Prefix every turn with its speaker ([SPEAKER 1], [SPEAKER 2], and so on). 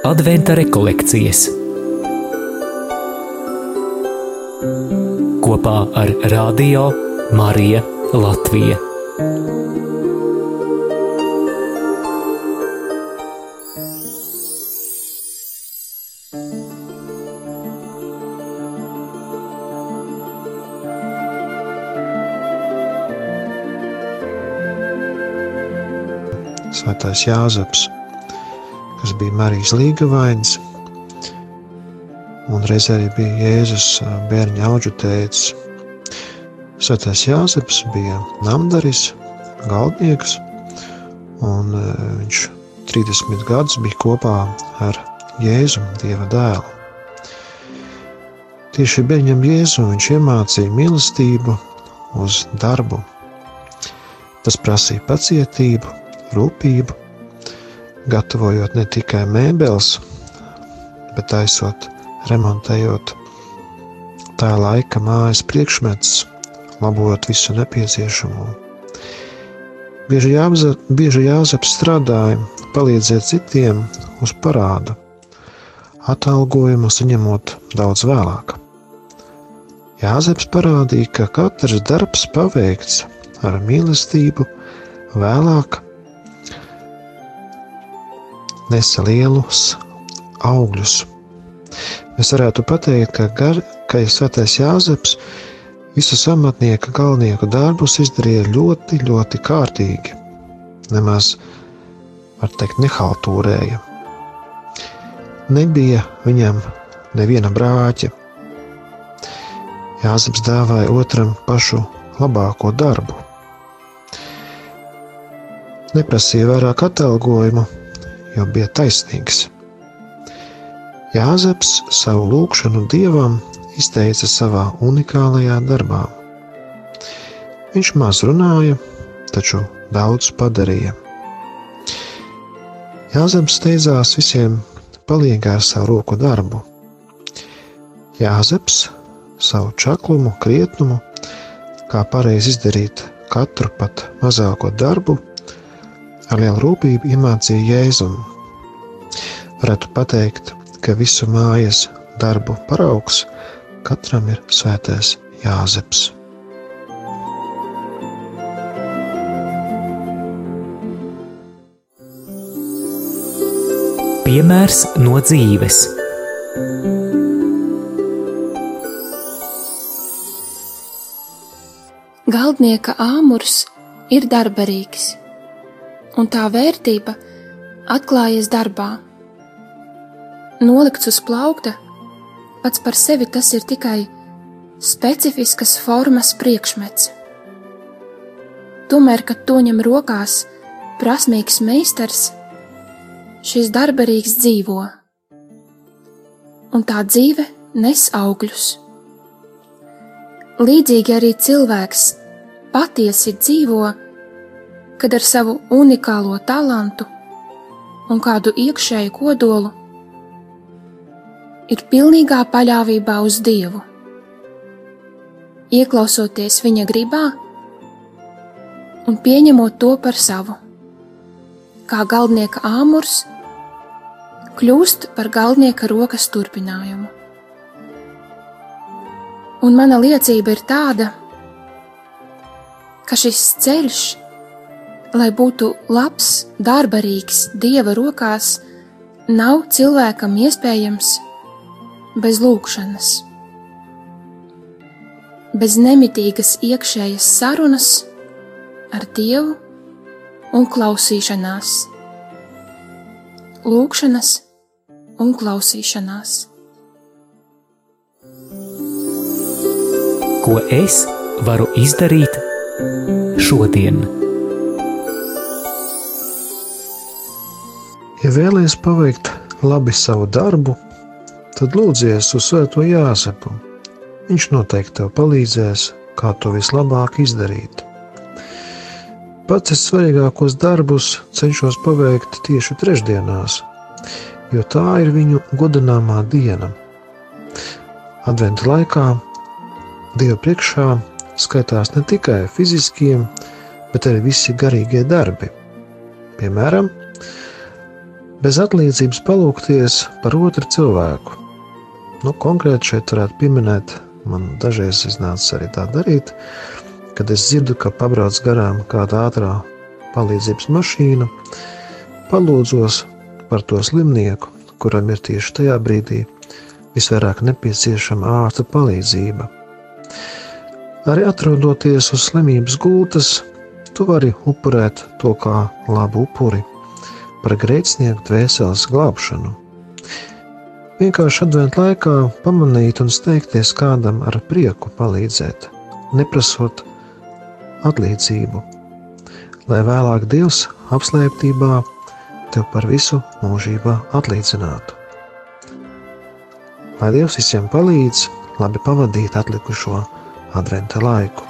[SPEAKER 1] Adventa rekolekcijas kopā ar Radio Mariju Latviju.
[SPEAKER 2] Svētais Jāzeps, bija Marijas līgavains, un reizē arī bija Jēzus bērņa auģu tēvs. Svētais Jāzeps bija namdaris, galdnieks, un viņš 30 gadus bija kopā ar Jēzu, Dieva dēlu. Tieši bērņam Jēzu viņš iemācīja mīlestību uz darbu. Tas prasīja pacietību, rūpību, gatavojot ne tikai mēbeles, bet taisot, remontējot tā laika mājas priekšmetus, labojot visu nepieciešamo. Bieži, jāapza, bieži jāzeps strādāja, palīdzēt citiem uz parādu, atalgojumu saņemot daudz vēlāk. Jāzeps parādīja, ka katrs darbs paveikts ar mīlestību vēlāk nesa lielus augļus. Mēs varētu pateikt, ka, gar, ka Svētais Jāzeps visus amatnieka galvenieku darbus izdarīja ļoti, ļoti kārtīgi. Nemaz, var teikt, nehaltūrēja. Nebija viņam neviena brāķa. Jāzeps dāvāja otram pašu labāko darbu. Neprasīja vairāk atalgojumu, jo bija taisnīgs. Jāzeps savu lūgšanu dievam izteica savā unikālajā darbā. Viņš maz runāja, taču daudz padarīja. Jāzeps steidzās visiem palīgā ar savu roku darbu. Jāzeps savu čaklumu, krietnumu, kā pareizi izdarīt katru pat mazāko darbu, ar lielu rūpību iemācīja Jēzum. Varētu pateikt, ka visu mājas darbu paraugs katram ir svētais Jāzeps.
[SPEAKER 1] Piemērs no dzīves.
[SPEAKER 3] Galdnieka āmurs ir darbarīgs un tā vērtība atklājas darbā. Nolikts uz plaukta, pats par sevi tas ir tikai specifiskas formas priekšmets. Tomēr, kad to ņem rokās prasmīgs meistars, šis darbarīgs dzīvo, un tā dzīve nes augļus. Līdzīgi arī cilvēks patiesi dzīvo, kad ar savu unikālo talantu un kādu iekšēju kodolu ir pilnīgā paļāvībā uz Dievu, ieklausoties Viņa gribā un pieņemot to par savu, kā galdnieka āmurs kļūst par galdnieka rokas turpinājumu. Un mana liecība ir tāda, ka šis ceļš lai būtu labs, darbarīgs dieva rokās, nav cilvēkam iespējams bez lūkšanas, bez nemitīgas iekšējas sarunas ar Dievu un klausīšanās, lūkšanas un klausīšanās.
[SPEAKER 1] Ko es varu izdarīt šodien?
[SPEAKER 2] Ja vēlaties paveikt labi savu darbu, tad lūdzies uz Svēto Jāzepu. Viņš noteikti tev palīdzēs, kā to vislabāk izdarīt. Pats es svarīgākos darbus cenšos paveikt tieši trešdienās, jo tā ir viņu godināmā diena. Adventa laikā Dieva priekšā skaitās ne tikai fiziskie, bet arī visi garīgie darbi. Piemēram, bez atlīdzības palūkties par otru cilvēku. Nu, konkrēti šeit varētu pieminēt, man dažreiz iznāca arī tā darīt, kad es dzirdu, ka pabrauc garām kāda ātrā palīdzības mašīna, palūdzos par to slimnieku, kuram ir tieši tajā brīdī visvairāk nepieciešama ārsta palīdzība. Arī atrodoties uz slimības gultas, tu vari upurēt to kā labu upuri par grēcinieku dvēseles glābšanu. Vienkārši adventu laikā pamanīt un steigties kādam ar prieku palīdzēt, neprasot atlīdzību, lai vēlāk Dievs apslēptībā tev par visu mūžībā atlīdzinātu. Lai Dievs visiem palīdz, labi pavadīt atlikušo adventa laiku.